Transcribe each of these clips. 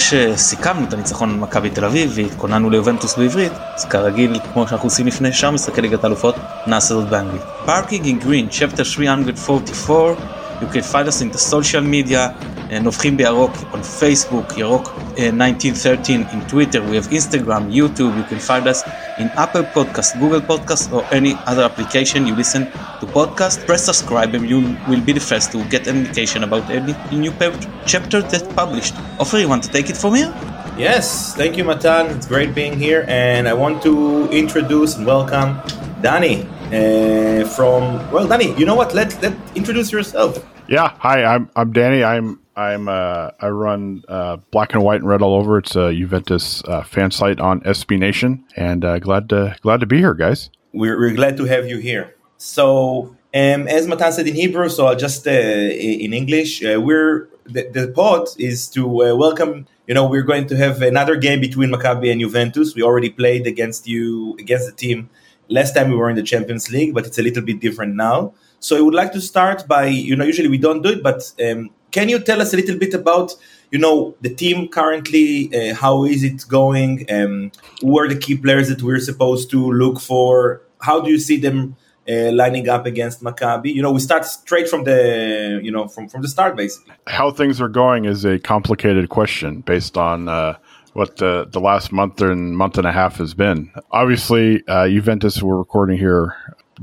שסיכמנו את הניצחון על מכבי תל אביב והתכוננו ליובנטוס בעברית, אז כרגיל, כמו שאנחנו עושים לפני שאר משחקי ליגת האלופות, נעשה זאת באנגלית. Parking in Green, Chapter 344, you can find us in the social media, נובחים בירוק on Facebook, ירוק 1913 uh, in Twitter, we have Instagram, YouTube, you can find us in Apple Podcast, Google Podcast or any other application you listen to podcast. Press subscribe and you will be the first to get an indication about any new chapter that published. Ofer, you want to take it from here? Yes, thank you Matan, it's great being here and I want to introduce and welcome Danny uh, from well Danny, you know what? Let let introduce yourself. Yeah, hi, I'm I'm Danny. I'm I'm uh, I run uh, Black and White and Red all over. It's a Juventus uh, fan site on SB Nation, and uh, glad to glad to be here, guys. We're, we're glad to have you here. So, um, as Matan said in Hebrew, so I'll just uh, in English. Uh, we're the, the pod is to welcome. You know, we're going to have another game between Maccabi and Juventus. We already played against you against the team last time we were in the Champions League, but it's a little bit different now. So I would like to start by, you know, usually we don't do it, but um, can you tell us a little bit about you know the team currently uh, how is it going um, who are the key players that we're supposed to look for how do you see them uh, lining up against Maccabi you know we start straight from the you know from from the start basically how things are going is a complicated question based on uh, what the, the last month and month and a half has been. Obviously, uh, Juventus, we're recording here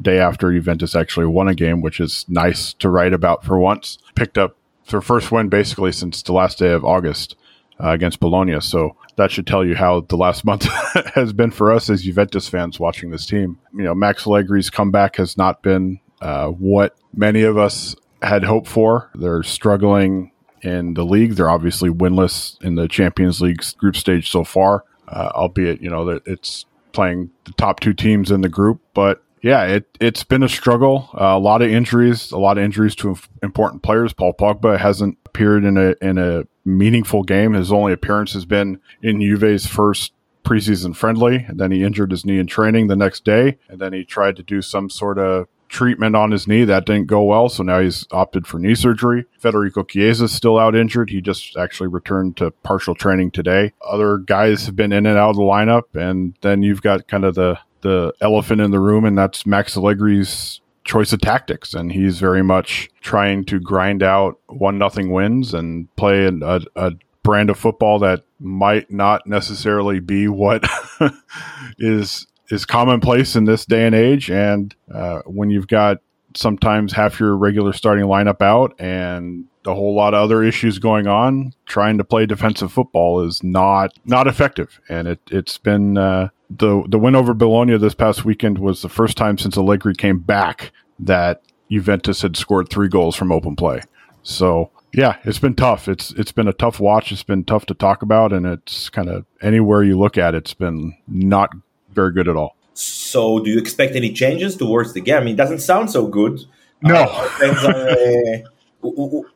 day after Juventus actually won a game, which is nice to write about for once. Picked up their first win basically since the last day of August uh, against Bologna. So that should tell you how the last month has been for us as Juventus fans watching this team. You know, Max Allegri's comeback has not been uh, what many of us had hoped for. They're struggling in the league. They're obviously winless in the Champions League group stage so far, uh, albeit you know that it's playing the top two teams in the group, but yeah, it it's been a struggle. Uh, a lot of injuries, a lot of injuries to important players. Paul Pogba hasn't appeared in a in a meaningful game. His only appearance has been in Juve's first preseason friendly. And then he injured his knee in training the next day, and then he tried to do some sort of treatment on his knee that didn't go well. So now he's opted for knee surgery. Federico Chiesa is still out injured. He just actually returned to partial training today. Other guys have been in and out of the lineup, and then you've got kind of the the elephant in the room, and that's Max Allegri's choice of tactics, and he's very much trying to grind out one nothing wins and play a, a brand of football that might not necessarily be what is is commonplace in this day and age. And uh, when you've got sometimes half your regular starting lineup out and a whole lot of other issues going on, trying to play defensive football is not not effective. And it it's been uh, the the win over Bologna this past weekend was the first time since Allegri came back that Juventus had scored three goals from open play. So yeah, it's been tough. It's it's been a tough watch. It's been tough to talk about, and it's kind of anywhere you look at, it's been not very good at all. So, do you expect any changes towards the game? I mean, it doesn't sound so good. No. Uh,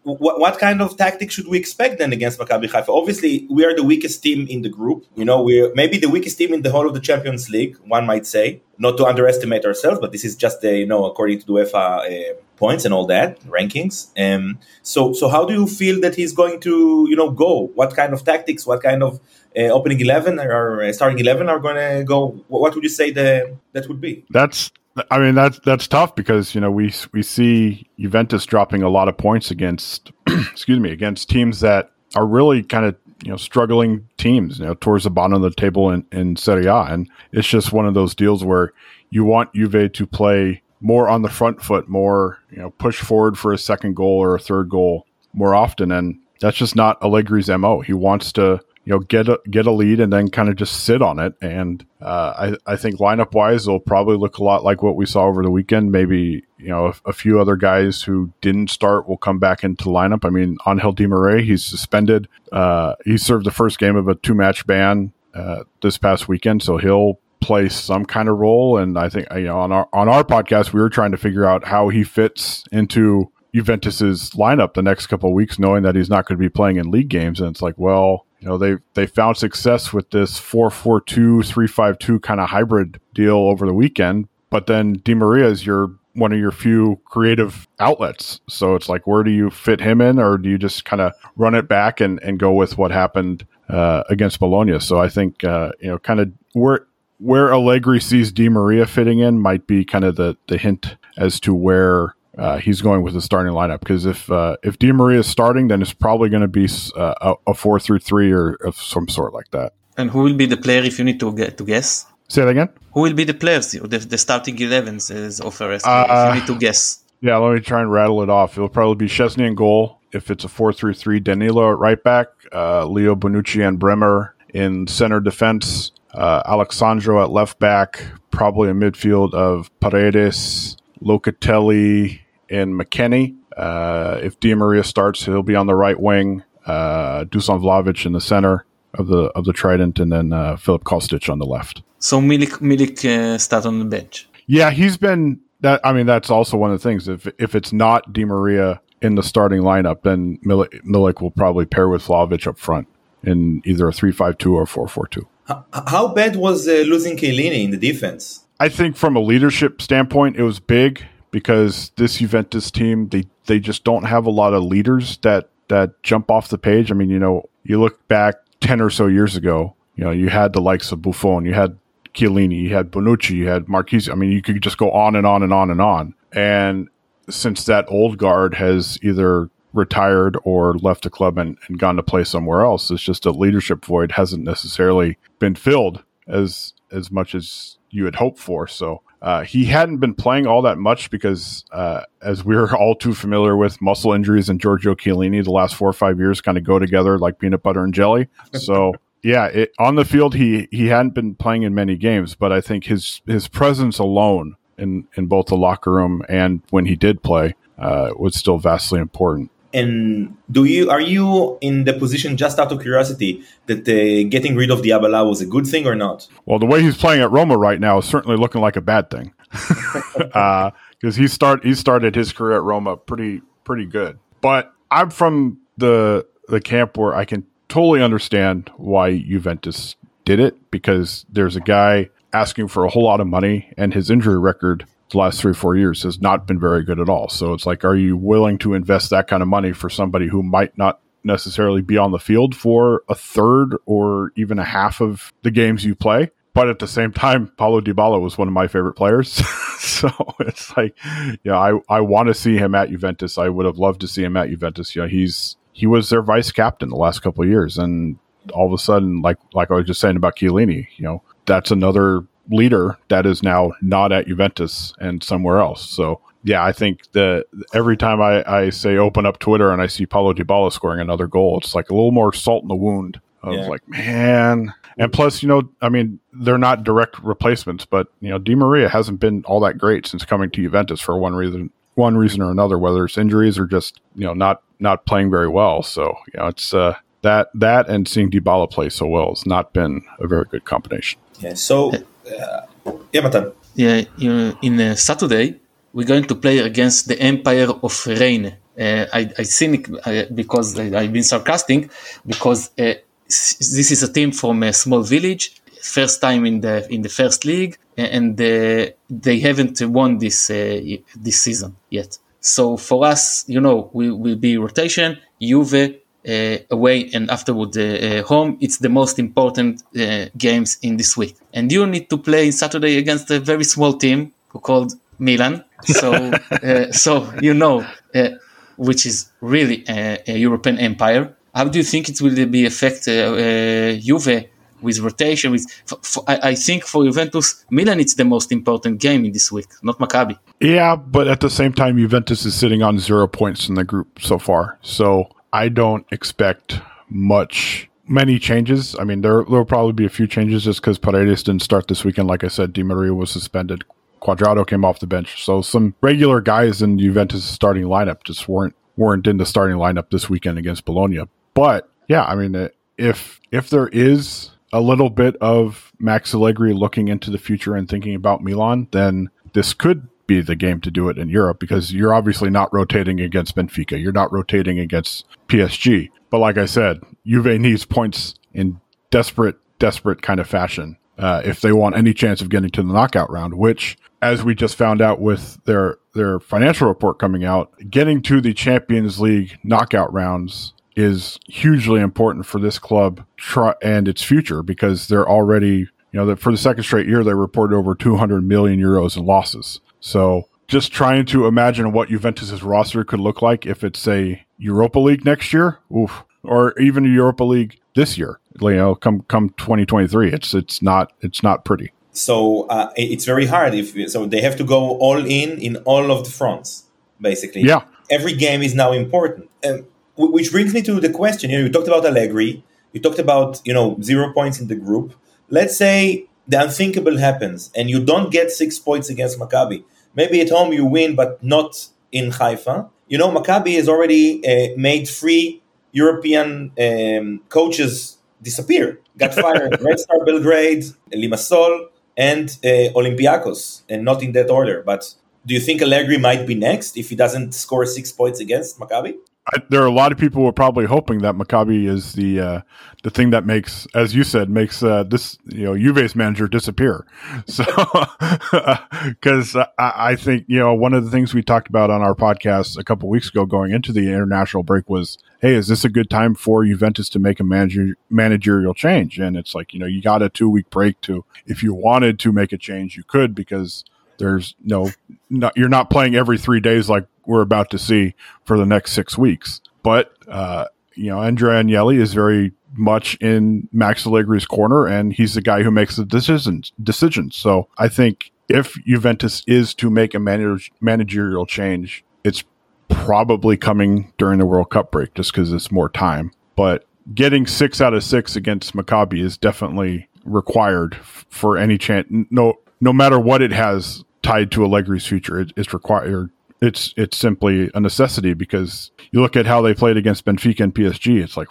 what, kind of tactic should we expect then against Maccabi Haifa? Obviously, we are the weakest team in the group. You know, we're maybe the weakest team in the whole of the Champions League. One might say, not to underestimate ourselves, but this is just the you know according to the UEFA uh, points and all that rankings. Um, so so how do you feel that he's going to you know go? What kind of tactics? What kind of uh, opening eleven or uh, starting eleven are going to go? What would you say the that would be? That's I mean that's that's tough because you know we we see Juventus dropping a lot of points against excuse me against teams that are really kind of you know struggling teams you know towards the bottom of the table in, in Serie A. And it's just one of those deals where you want Juve to play more on the front foot more you know push forward for a second goal or a third goal more often. And that's just not Allegri's mo he wants to you know get a get a lead and then kind of just sit on it. And uh, I I think lineup wise, it'll probably look a lot like what we saw over the weekend. Maybe you know a, a few other guys who didn't start will come back into lineup. I mean, Angel Di Maria, he's suspended. Uh, he served the first game of a two match ban uh, this past weekend, so he'll play some kind of role. And I think you know on our on our podcast, we were trying to figure out how he fits into Juventus's lineup the next couple of weeks, knowing that he's not going to be playing in league games. And it's like, well, you know they they found success with this 442 352 kind of hybrid deal over the weekend but then Di Maria is your one of your few creative outlets so it's like where do you fit him in or do you just kind of run it back and, and go with what happened uh, against Bologna. So I think uh, you know, kind of where where Allegri sees Di Maria fitting in might be kind of the the hint as to where uh, he's going with the starting lineup. Because if uh, if Di Maria is starting, then it's probably going to be uh, a four through three or of some sort like that. And who will be the player if you need to get to guess? Say that again. Who will be the players? The, the starting 11s is offer if you need to guess. Yeah, let me try and rattle it off. It'll probably be Szczesny in goal. If it's a 4 through 3, Danilo at right back, uh, Leo Bonucci and Bremer in center defense, uh, Alex Sandro at left back, probably a midfield of Paredes, Locatelli, and McKennie. Uh, if Di Maria starts, he'll be on the right wing. Uh, Dusan Vlahovic in the center of the of the Trident, and then uh, Filip Kostic on the left. So Milik Milik uh, start on the bench. Yeah, he's been that. I mean, that's also one of the things. If if it's not Di Maria in the starting lineup, then Milik, Milik will probably pair with Vlahovic up front in either a three-five-two or four-four-two. How bad was uh, losing Chiellini in the defense? I think from a leadership standpoint, it was big because this Juventus team they they just don't have a lot of leaders that that jump off the page. I mean, you know, you look back ten or so years ago, you know, you had the likes of Buffon, you had Chiellini, you had Bonucci, you had Marchisio. I mean, you could just go on and on and on and on. And since that old guard has either retired or left the club and, and gone to play somewhere else, it's just a leadership void hasn't necessarily been filled as as much as you had hoped for. So uh, he hadn't been playing all that much because, uh, as we're all too familiar with, muscle injuries and Giorgio Chiellini the last four or five years kind of go together like peanut butter and jelly. So yeah, it, on the field he he hadn't been playing in many games, but I think his his presence alone in in both the locker room and when he did play uh, was still vastly important. And do you are you in the position just out of curiosity that uh, getting rid of Dybala was a good thing or not? Well, the way he's playing at Roma right now is certainly looking like a bad thing because uh, he start he started his career at Roma pretty pretty good. But I'm from the the camp where I can totally understand why Juventus did it because there's a guy asking for a whole lot of money and his injury record the last three four years has not been very good at all. So it's like, are you willing to invest that kind of money for somebody who might not necessarily be on the field for a third or even a half of the games you play? But at the same time, Paulo Dybala was one of my favorite players. so it's like, yeah, I, I want to see him at Juventus. I would have loved to see him at Juventus. You know, he's he was their vice captain the last couple of years, and all of a sudden, like like I was just saying about Chiellini, you know, that's another leader that is now not at Juventus and somewhere else. So yeah, I think that every time I, I say open up Twitter and I see Paulo Dybala scoring another goal, it's like a little more salt in the wound. I was yeah. like, man. And plus, you know, I mean, they're not direct replacements, but you know, Di Maria hasn't been all that great since coming to Juventus for one reason, one reason or another, whether it's injuries or just you know not not playing very well. So you know, it's uh, that that and seeing Dybala play so well has not been a very good combination. Yeah. So uh, yeah, Matan. Yeah, in uh, Saturday we're going to play against the Empire of Reineh. Uh, I, I think uh, because I, have been sarcastic because uh, this is a team from a small village, first time in the in the first league, and uh, they haven't won this this season yet. So for us, you know, we will be rotation, Juve away and afterward uh, uh, home. It's the most important uh, games in this week. And you need to play Saturday against a very small team called Milan. So, uh, so you know, uh, which is really a, a, European empire. How do you think it will be affect Juve with rotation. With for, for, I, I, think for Juventus, Milan it's the most important game in this week, not Maccabi. Yeah, but at the same time, Juventus is sitting on zero points in the group so far, so I don't expect much. Many changes. I mean, there will probably be a few changes just because Paredes didn't start this weekend. Like I said, Di Maria was suspended. Cuadrado came off the bench, so some regular guys in Juventus' starting lineup just weren't weren't in the starting lineup this weekend against Bologna. But yeah, I mean, if if there is a little bit of Max Allegri looking into the future and thinking about Milan, then this could be the game to do it in Europe because you're obviously not rotating against Benfica. You're not rotating against PSG. But like I said, Juve needs points in desperate, desperate kind of fashion uh, if they want any chance of getting to the knockout round. Which, as we just found out with their their financial report coming out, getting to the Champions League knockout rounds is hugely important for this club and its future because they're already, you know, that for the second straight year, they reported over 200 million euros in losses. So just trying to imagine what Juventus's roster could look like if it's a Europa League next year, oof, or even a Europa League this year. You know, come come 2023, it's it's not it's not pretty. So uh, it's very hard. If so, they have to go all in in all of the fronts, basically. Yeah. Every game is now important, and which brings me to the question. You know, you talked about Allegri. You talked about you know zero points in the group. Let's say the unthinkable happens, and you don't get six points against Maccabi. Maybe at home you win, but not in Haifa. You know, Maccabi has already uh, made three European um, coaches disappear. Got fired. Red Star Belgrade, Limassol, and uh, Olympiacos, and not in that order. But do you think Allegri might be next if he doesn't score six points against Maccabi? I, there are a lot of people who are probably hoping that Maccabi is the uh, the thing that makes, as you said, makes uh, this you know Juve's manager disappear. So, because I, I, think you know one of the things we talked about on our podcast a couple weeks ago, going into the international break, was, hey, is this a good time for Juventus to make a manager managerial change? And it's like you know you got a two week break to, if you wanted to make a change, you could because there's no, not, you're not playing every three days like we're about to see for the next six weeks. But uh, you know, Andrea Agnelli is very much in Max Allegri's corner, and he's the guy who makes the decisions. Decisions. So I think if Juventus is to make a manage, managerial change, it's probably coming during the World Cup break, just because it's more time. But getting six out of six against Maccabi is definitely required for any chance. No, no matter what it has tied to Allegri's future, it, it's required it's it's simply a necessity because you look at how they played against Benfica and PSG. It's like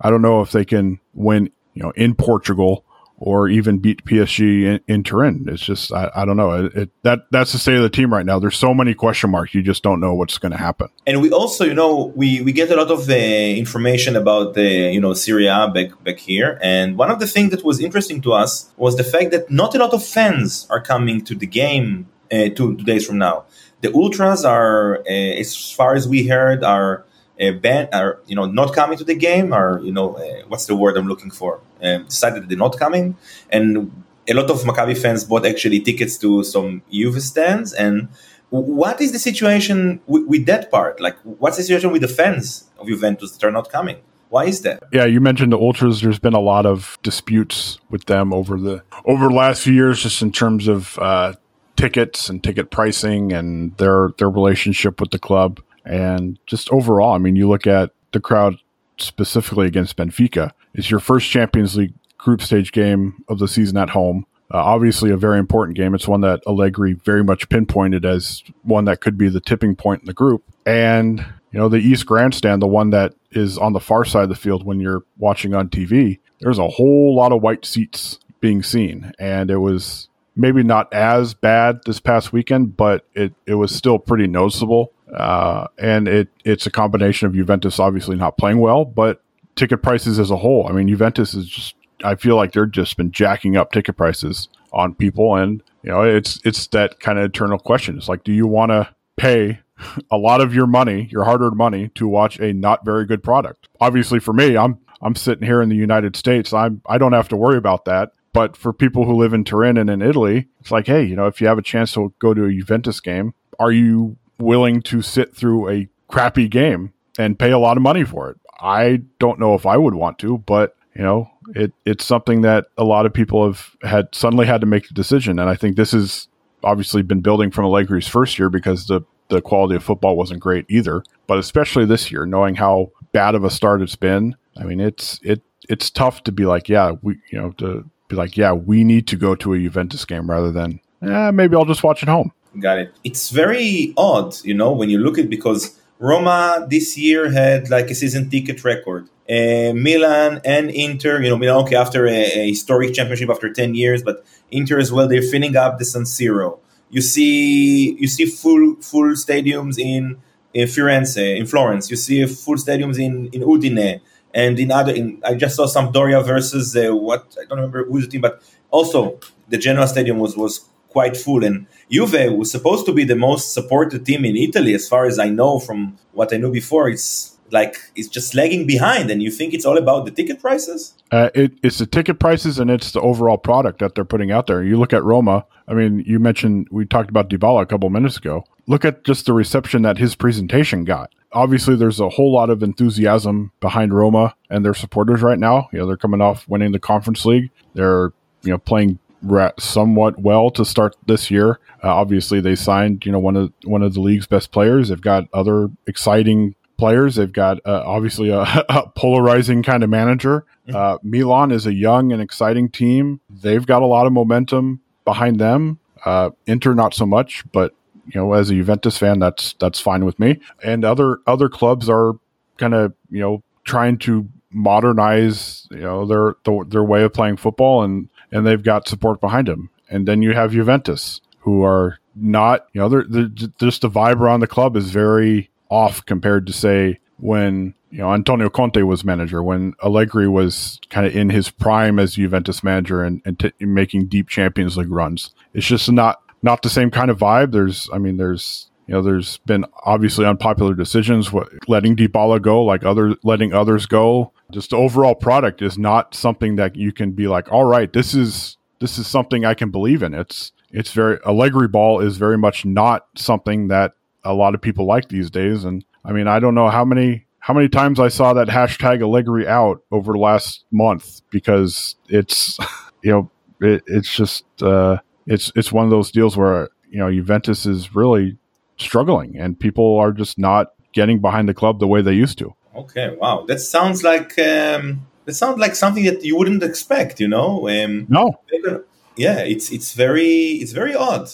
I don't know if they can win, you know, in Portugal or even beat PSG in, in Turin. It's just I, I don't know. It, it, that that's the state of the team right now. There's so many question marks. You just don't know what's going to happen. And we also, you know, we we get a lot of the information about the you know Serie A back back here. And one of the things that was interesting to us was the fact that not a lot of fans are coming to the game uh, two, two days from now the ultras are, uh, as far as we heard, are uh, ban- are you know not coming to the game. Are you know uh, what's the word I'm looking for? Um, decided they're not coming, and a lot of Maccabi fans bought actually tickets to some Juve stands. And what is the situation with, with that part? Like, what's the situation with the fans of Juventus that are not coming? Why is that? Yeah, you mentioned the ultras. There's been a lot of disputes with them over the over the last few years, just in terms of uh, tickets and ticket pricing and their their relationship with the club and just overall. I mean, you look at the crowd specifically against Benfica. It's your first Champions League group stage game of the season at home. Uh, obviously, a very important game. It's one that Allegri very much pinpointed as one that could be the tipping point in the group. And you know, the East Grandstand, the one that is on the far side of the field when you're watching on TV, there's a whole lot of white seats being seen, and it was maybe not as bad this past weekend, but it, it was still pretty noticeable. Uh, and it it's a combination of Juventus obviously not playing well, but ticket prices as a whole. I mean, Juventus is just I feel like they're just been jacking up ticket prices on people, and you know it's it's that kind of eternal question. It's like, do you want to pay a lot of your money, your hard-earned money, to watch a not very good product? Obviously, for me, I'm I'm sitting here in the United States. I'm I don't have to worry about that. But for people who live in Turin and in Italy, it's like, hey, you know, if you have a chance to go to a Juventus game, are you willing to sit through a crappy game and pay a lot of money for it? I don't know if I would want to, but you know, it it's something that a lot of people have had suddenly had to make the decision, and I think this has obviously been building from Allegri's first year because the the quality of football wasn't great either, but especially this year, knowing how bad of a start it's been. I mean, it's it it's tough to be like, yeah, we you know to be like, yeah, we need to go to a Juventus game rather than, yeah, maybe I'll just watch at home. Got it. It's very odd, you know, when you look at because Roma this year had like a season ticket record. Uh, Milan and Inter, you know, Milan okay after a, a, historic championship after ten years, but Inter as well. They're filling up the San Siro. You see, you see full full stadiums in in Firenze, in Florence. You see full stadiums in in Udine and in other in, i just saw sampdoria versus uh, what i don't remember who's the team but also the genoa stadium was was quite full and juve was supposed to be the most supported team in italy as far as i know from what i knew before it's like it's just lagging behind, and you think it's all about the ticket prices? Uh, it, it's the ticket prices and it's the overall product that they're putting out there. You look at Roma. I mean, you mentioned we talked about Dybala a couple minutes ago. Look at just the reception that his presentation got. Obviously, there's a whole lot of enthusiasm behind Roma and their supporters right now. You know, they're coming off winning the Conference League. They're you know playing somewhat well to start this year. Uh, obviously, they signed you know one of one of the league's best players. They've got other exciting players. They've got uh, obviously a, a, polarizing kind of manager. Mm-hmm. Uh, Milan is a young and exciting team. They've got a lot of momentum behind them. Uh, Inter not so much, but you know, as a Juventus fan, that's that's fine with me. And other other clubs are kind of you know trying to modernize you know their their way of playing football and and they've got support behind them. And then you have Juventus, who are not, you know, they're, they're just the vibe around the club is very off compared to say when you know Antonio Conte was manager, when Allegri was kind of in his prime as Juventus manager and, and t- making deep Champions League runs. It's just not not the same kind of vibe. There's, I mean, there's you know, there's been obviously unpopular decisions, what, letting Dybala go, like other letting others go. Just the overall product is not something that you can be like, all right, this is this is something I can believe in. It's it's very Allegri ball is very much not something that a lot of people like these days. And I mean, I don't know how many how many times I saw that hashtag Allegri out over the last month because it's you know it, it's just uh, it's it's one of those deals where you know Juventus is really struggling and people are just not getting behind the club the way they used to. Okay, wow, that sounds like um, that sounds like something that you wouldn't expect. You know, um, no, yeah, it's it's very it's very odd. Uh,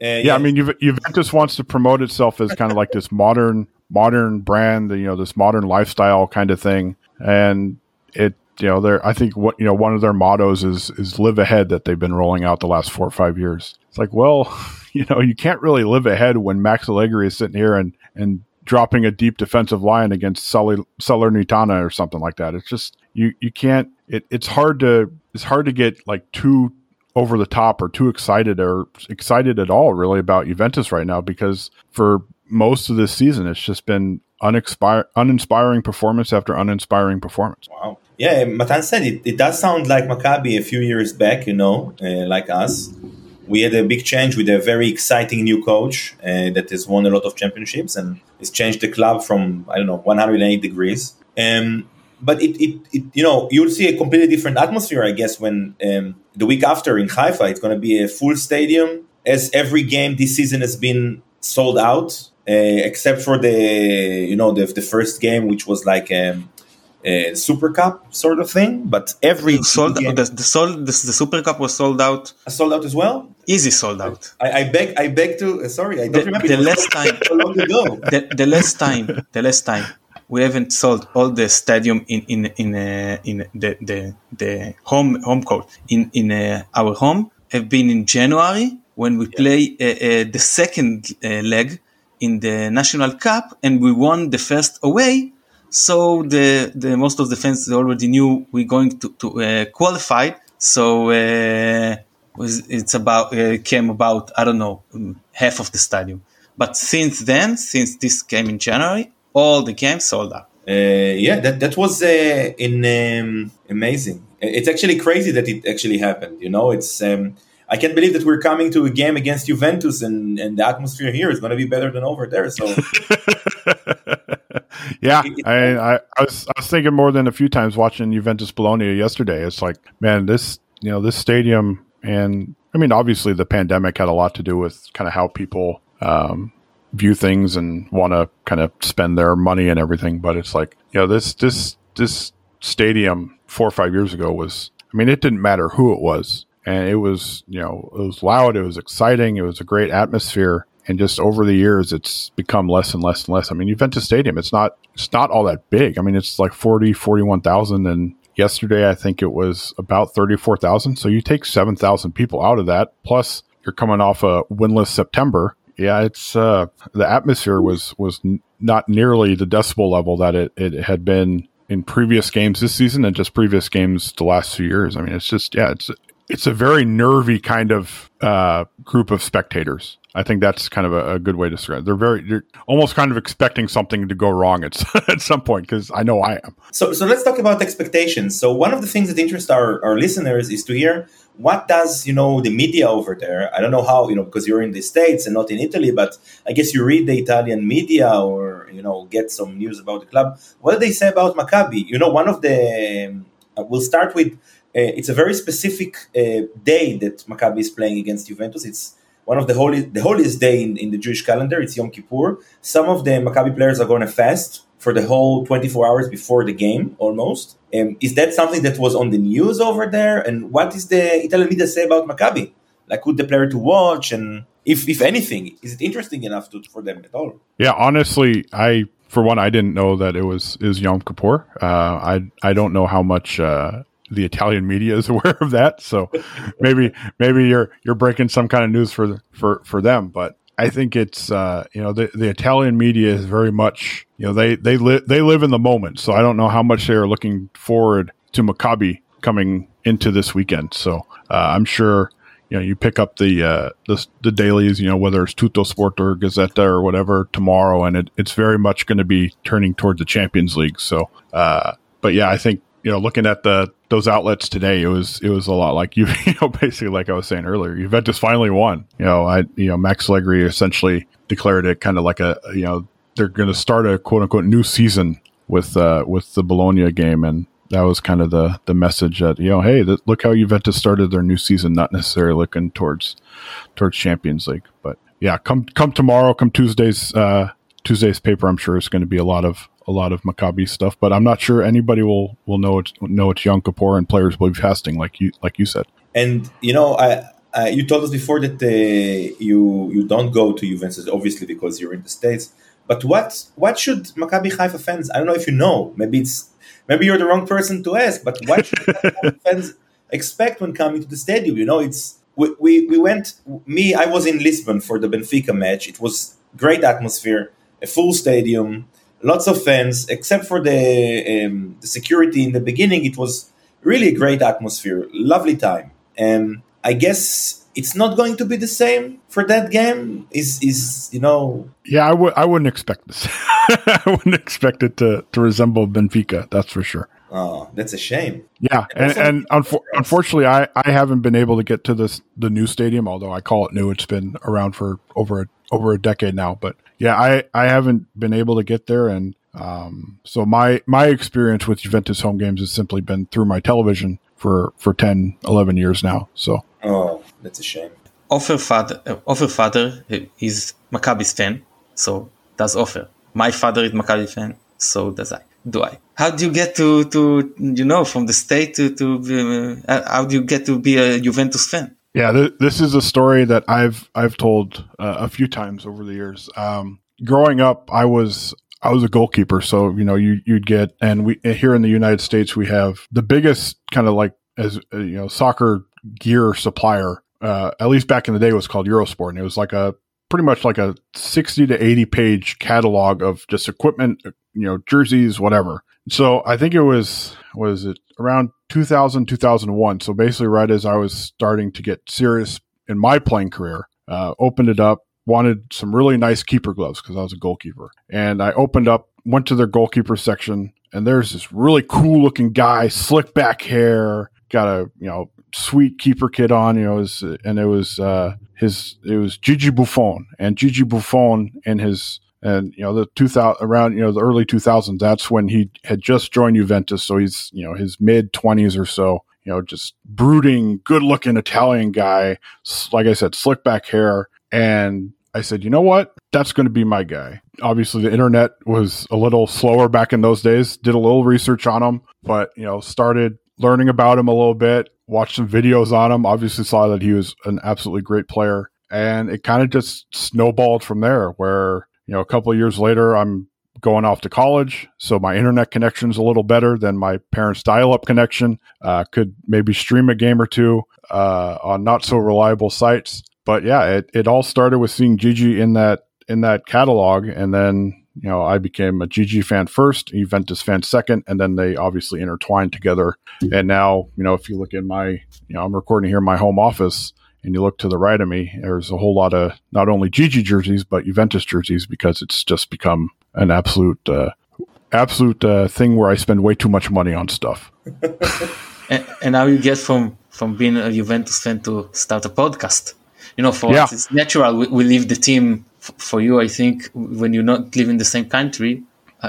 yeah, yeah, I mean, Juve- Juventus wants to promote itself as kind of like this modern modern brand, you know, this modern lifestyle kind of thing, and it you know, they're I think what you know one of their mottos is is live ahead that they've been rolling out the last four or five years. It's like, well, you know, you can't really live ahead when Max Allegri is sitting here and and dropping a deep defensive line against Sully, Salernitana or something like that. It's just you you can't. It, it's hard to it's hard to get like too over the top or too excited or excited at all really about Juventus right now because for most of this season it's just been unexpire, uninspiring performance after uninspiring performance. Wow. Yeah, Matan said it, it does sound like Maccabi a few years back, you know, uh, like us we had a big change with a very exciting new coach uh, that has won a lot of championships and has changed the club from I don't know 108 degrees. Um, but it, it, it, you know you'll see a completely different atmosphere, I guess, when um, the week after in Haifa it's going to be a full stadium. As every game this season has been sold out, uh, except for the you know the, the first game, which was like um, uh, Super Cup sort of thing, but every sold the, the sold the, the, Super Cup was sold out. Sold out as well. Easy sold out. I, I beg I beg to uh, sorry I don't the, remember the last time so long ago. The, the last time the last time we haven't sold all the stadium in in in uh, in the, the the home home court in in uh, our home have been in January when we yeah. play uh, uh, the second leg in the national cup and we won the first away so the, the most of the fans already knew we're going to, to uh, qualify. So uh, it's about uh, came about I don't know um, half of the stadium. But since then, since this came in January, all the games sold out. Uh, yeah, that that was uh, in um, amazing. It's actually crazy that it actually happened. You know, it's um, I can't believe that we're coming to a game against Juventus and, and the atmosphere here is going to be better than over there. So, yeah, I, I, I, was I was thinking more than a few times watching Juventus Bologna yesterday. It's like, man, this you know this stadium and I mean obviously the pandemic had a lot to do with kind of how people um, view things and want to kind of spend their money and everything. But it's like you know this this this stadium four or five years ago was. I mean, it didn't matter who it was and it was you know it was loud it was exciting it was a great atmosphere and just over the years it's become less and less and less. I mean juventus stadium it's not it's not all that big. I mean it's like 40 41000 and yesterday i think it was about 34000 so you take 7000 people out of that plus you're coming off a winless september. Yeah it's uh the atmosphere was was n- not nearly the decibel level that it, it had been in previous games this season and just previous games the last two years. I mean it's just yeah it's it's a very nervy kind of uh, group of spectators. I think that's kind of a, a, good way to describe. It. They're very, they're almost kind of expecting something to go wrong at at some point because I know I am. So, so let's talk about expectations. So, one of the things that interests our, our listeners is to hear what does you know the media over there. I don't know how you know because you're in the states and not in Italy, but I guess you read the Italian media or you know get some news about the club. What do they say about Maccabi? You know, one of the uh, we'll start with. Uh, it's a very specific uh, day that Maccabi is playing against Juventus. It's one of the holy the holiest day in, in the Jewish calendar. It's Yom Kippur. Some of the Maccabi players are going to fast for the whole 24 hours before the game, almost. Um, is that something that was on the news over there? And what is the Italian media say about Maccabi? Like, who the player to watch, and if if anything, is it interesting enough to, for them at all? Yeah, honestly, I for one, I didn't know that it was is Yom Kippur. Uh, I I don't know how much uh, the Italian media is aware of that. So maybe maybe you're you're breaking some kind of news for for for them. But I think it's uh, you know the, the Italian media is very much you know they they live they live in the moment. So I don't know how much they are looking forward to Maccabi coming into this weekend. So uh, I'm sure you know you pick up the uh, the, the dailies, you know whether it's Tuttosport or Gazzetta or whatever tomorrow, and it, it's very much going to be turning towards the Champions League. So, uh, but yeah, I think you know, looking at the those outlets today, it was it was a lot like you, you know, basically like I was saying earlier, Juventus finally won. You know, I you know Max Allegri essentially declared it kind of like a you know they're going to start a quote unquote new season with uh, with the Bologna game, and that was kind of the the message that you know, hey, th- look how Juventus started their new season, not necessarily looking towards towards Champions League, but yeah, come come tomorrow, come Tuesday's uh, Tuesday's paper, I'm sure is going to be a lot of a lot of Maccabi stuff, but I'm not sure anybody will will know it's know it's Yom Kippur and players will be fasting like you like you said. And you know, I, I you told us before that uh, you you don't go to Juventus obviously because you're in the states. But what what should Maccabi Haifa fans? I don't know if you know. Maybe it's maybe you're the wrong person to ask. But what should fans expect when coming to the stadium? You know, it's we, we we went. Me, I was in Lisbon for the Benfica match. It was great atmosphere, a full stadium lots of fans, except for the um, the security in the beginning. It was really a great atmosphere, lovely time. And I guess it's not going to be the same for that game. Is is you know? Yeah, I would I wouldn't expect this. I wouldn't expect it to to resemble Benfica. That's for sure. Oh, that's a shame. Yeah, and, and unfor- unfortunately, I, I haven't been able to get to this the new stadium. Although I call it new, it's been around for over a, over a decade now. But yeah, I, I haven't been able to get there, and um, so my my experience with Juventus home games has simply been through my television for for 10, 11 years now. So oh, that's a shame. Ofer father, uh, Ofer father is Maccabi's fan, so does Ofer. My father is Maccabi fan, so does I. Do I? How do you get to to you know from the state to to uh, how do you get to be a Juventus fan? Yeah, th- this is a story that I've I've told uh, a few times over the years. Um, growing up, I was I was a goalkeeper, so you know you you'd get and we here in the United States we have the biggest kind of like as uh, you know soccer gear supplier. Uh, at least back in the day, was called Eurosport, and it was like a pretty much like a sixty to eighty page catalog of just equipment, you know, jerseys, whatever. So I think it was was it around 2000 2001. So basically, right as I was starting to get serious in my playing career, uh, opened it up, wanted some really nice keeper gloves because I was a goalkeeper, and I opened up, went to their goalkeeper section, and there's this really cool looking guy, slick back hair, got a you know sweet keeper kit on, you know, and it was uh, his it was Gigi Buffon, and Gigi Buffon and his and you know the 2000 around you know the early 2000s that's when he had just joined Juventus. So he's you know his mid 20s or so you know just brooding good looking Italian guy like I said slick back hair. And I said you know what? That's going to be my guy. Obviously the internet was a little slower back in those days did a little research on him but you know started learning about him a little bit watched some videos on him obviously saw that he was an absolutely great player. And it kind of just snowballed from there where you know, a couple years later, I'm going off to college, so my internet connection is a little better than my parents' dial-up connection. Uh, could maybe stream a game or two uh, on not so reliable sites. But yeah, it, it all started with seeing Gigi in that in that catalog, and then you know, I became a Gigi fan first, Juventus fan second, and then they obviously intertwined together. And now, you know, if you look in my, you know, I'm recording here in my home office, and you look to the right of me, there's a whole lot of not only Gigi jerseys but Juventus jerseys because it's just become an absolute, uh, absolute uh, thing where I spend way too much money on stuff. and, and how you get from from being a Juventus fan to start a podcast? You know, for Yeah. us, it's natural. We, we leave the team f- for you. I think when you're not live in the same country,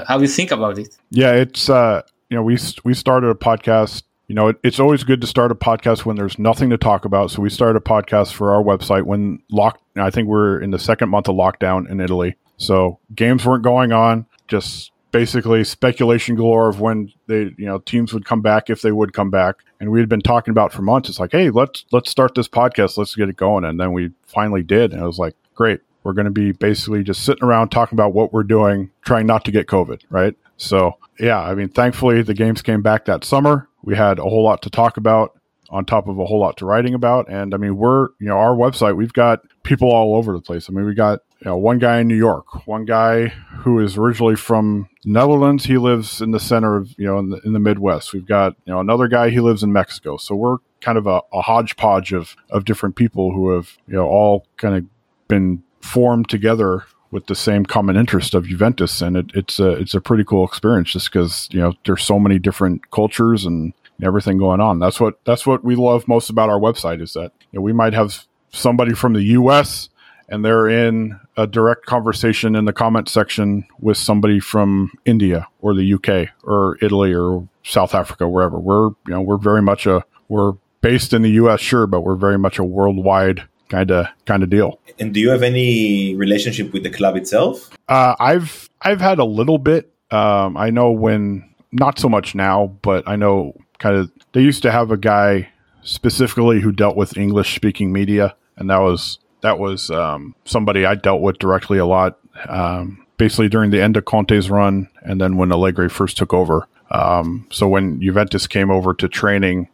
how you think about it? Yeah, it's uh, you know we we started a podcast. You know, it, it's always good to start a podcast when there's nothing to talk about. So we started a podcast for our website when lock. I think we're in the second month of lockdown in Italy. So games weren't going on. Just basically speculation galore of when they you know teams would come back if they would come back. And we had been talking about for months. It's like, hey, let's let's start this podcast. Let's get it going. And then we finally did. And it was like, great. We're going to be basically just sitting around talking about what we're doing, trying not to get COVID, right? So, yeah, I mean, thankfully the games came back that summer. We had a whole lot to talk about on top of a whole lot to writing about. And I mean, we're, you know, our website, we've got people all over the place. I mean, we got, you know, one guy in New York, one guy who is originally from Netherlands. He lives in the center of, you know, in the, in the Midwest. We've got, you know, another guy, he lives in Mexico. So we're kind of a, a hodgepodge of, of different people who have, you know, all kind of been formed together with the same common interest of Juventus, and it, it's a it's a pretty cool experience just because you know there's so many different cultures and everything going on. That's what that's what we love most about our website is that you know, we might have somebody from the U.S. and they're in a direct conversation in the comment section with somebody from India or the UK or Italy or South Africa, wherever. We're you know we're very much a we're based in the U.S. sure, but we're very much a worldwide kind of kind of deal. And do you have any relationship with the club itself? Uh, I've I've had a little bit. Um, I know when not so much now, but I know kind of they used to have a guy specifically who dealt with English speaking media, and that was that was um, somebody I dealt with directly a lot. Um, basically during the end of Conte's run, and then when Allegri first took over. Um, so when Juventus came over to training,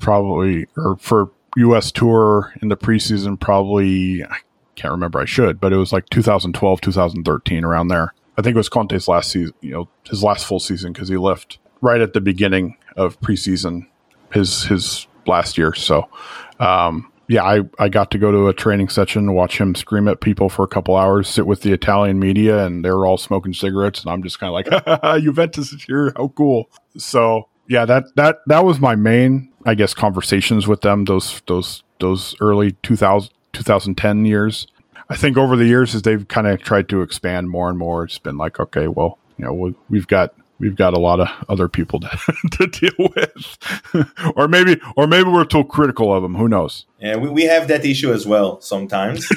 probably or for U.S. tour in the preseason, probably I can't remember. I should, but it was like 2012, 2013, around there. I think it was Conte's last season, you know, his last full season because he left right at the beginning of preseason, his his last year. So, um, yeah, I, I got to go to a training session, watch him scream at people for a couple hours, sit with the Italian media, and they were all smoking cigarettes, and I'm just kind of like, Juventus is here, how cool! So, yeah, that that that was my main, I guess, conversations with them those those those early 2000, 2010 years. I think over the years, as they've kind of tried to expand more and more, it's been like, okay, well, you know, we, we've got we've got a lot of other people to, to deal with, or maybe or maybe we're too critical of them. Who knows? Yeah, we, we have that issue as well sometimes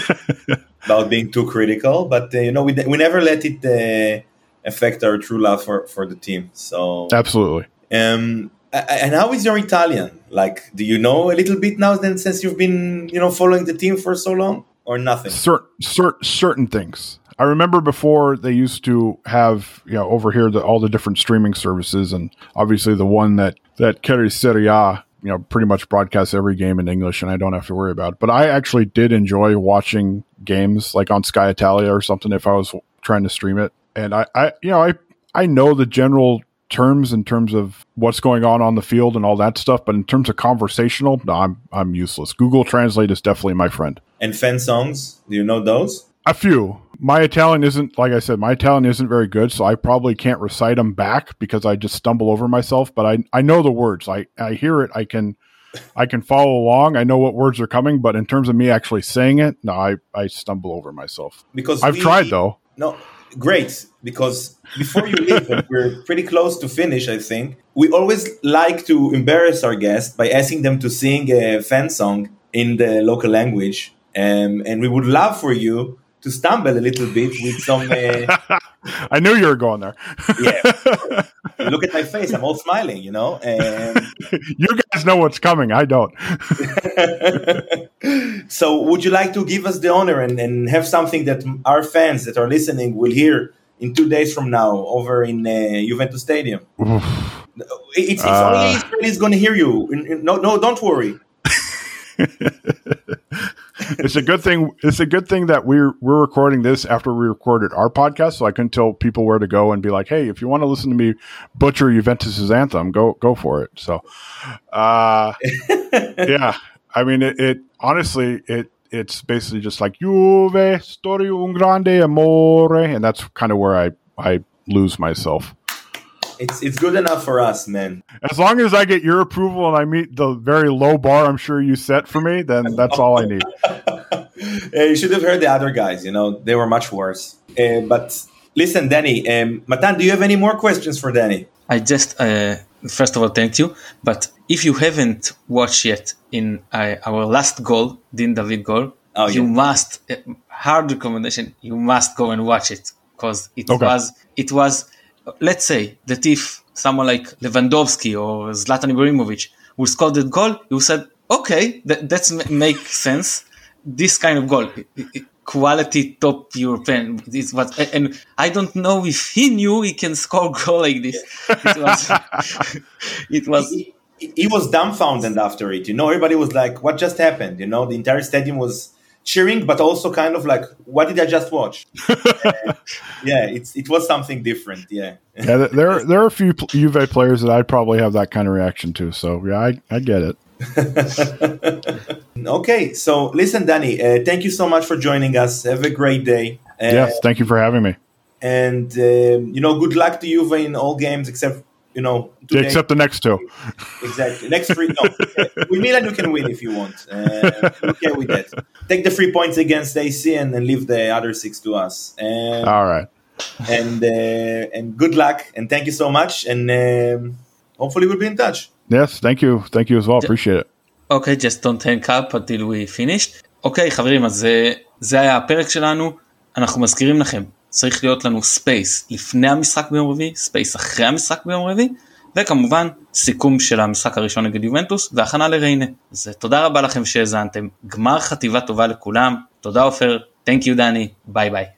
about being too critical, but uh, you know we, we never let it uh, affect our true love for, for the team. So Absolutely. Um, and how is your Italian? Like, do you know a little bit now then since you've been, you know, following the team for so long or nothing? Certain cer- certain things. I remember before they used to have you know over here the, all the different streaming services, and obviously the one that that carries Serie A, you know, pretty much broadcasts every game in English, and I don't have to worry about it. But I actually did enjoy watching games like on Sky Italia or something if I was trying to stream it, and I, I you know I I know the general terms in terms of what's going on on the field and all that stuff, but in terms of conversational, no, I'm I'm useless. Google Translate is definitely my friend. And fan songs, do you know those? A few. My Italian isn't, like I said, my Italian isn't very good, so I probably can't recite them back because I just stumble over myself. But I, I know the words. I, I hear it. I can, I can follow along. I know what words are coming. But in terms of me actually saying it, no, I, I stumble over myself. Because I've we- tried though. No, great. Because before you leave, we're pretty close to finish, I think. We always like to embarrass our guests by asking them to sing a fan song in the local language. Um, and we would love for you to stumble a little bit with some. Uh, I knew you were going there. Yeah. look at my face; I'm all smiling, you know. Um, you guys know what's coming. I don't. so, would you like to give us the honor and, and have something that our fans that are listening will hear in two days from now over in uh, Juventus Stadium? It's, it's Uh. only Israel is going to hear you. No, no, don't worry. It's a good thing. It's a good thing that we're we're recording this after we recorded our podcast, so I can tell people where to go and be like, "Hey, if you want to listen to me butcher Juventus's anthem, go go for it." So, uh, yeah, I mean, it, it honestly it it's basically just like Juve, storia un grande amore, and that's kind of where I I lose myself. It's it's good enough for us, man. As long as I get your approval and I meet the very low bar I'm sure you set for me, then that's all I need. uh, you should have heard the other guys. You know, they were much worse. Uh, but listen, Danny, um, Matan, do you have any more questions for Danny? I just uh, first of all thank you, but if you haven't watched yet in uh, our last goal, Dean David goal, Oh, you yeah. must uh, hard recommendation. You must go and watch it because it Okay. was it was. Let's say that if someone like Lewandowski or Zlatan Ibrahimovic would score that goal, you said, okay, that that's make sense. This kind of goal, quality top European. This was, and I don't know if he knew he can score goal like this. It was, it was he- he was dumbfounded after it. You know, everybody was like, "What just happened?" You know, the entire stadium was cheering, but also kind of like, "What did I just watch?" Uh, yeah, it's it was something different. Yeah. Yeah, there there are a few Juve players that I'd probably have that kind of reaction to. So yeah, I, I get it. okay, so listen, Danny, uh, thank you so much for joining us. Have a great day. Uh, yes, thank you for having me. And um, you know, good luck to Juve in all games except you know. Except the next two. Exactly. Next three. No. With Milan, you can win if you want. Uh, okay with that. Take the three points against AC and then leave the other six to us. Um, All right. And uh, and good luck and thank you so much and um, hopefully we'll be in touch. Yes, thank you, thank you as well, appreciate it. אוקיי, okay, just don't hang up until we finish. אוקיי, okay, חברים, אז uh, זה היה הפרק שלנו. אנחנו מזכירים לכם, צריך להיות לנו ספייס לפני המשחק ביום רביעי, ספייס אחרי המשחק ביום רביעי, וכמובן סיכום של המשחק הראשון נגד יובנטוס והכנה לריינה. אז תודה רבה לכם שהאזנתם, גמר חטיבה טובה לכולם, תודה עופר, Thank you דני, ביי ביי.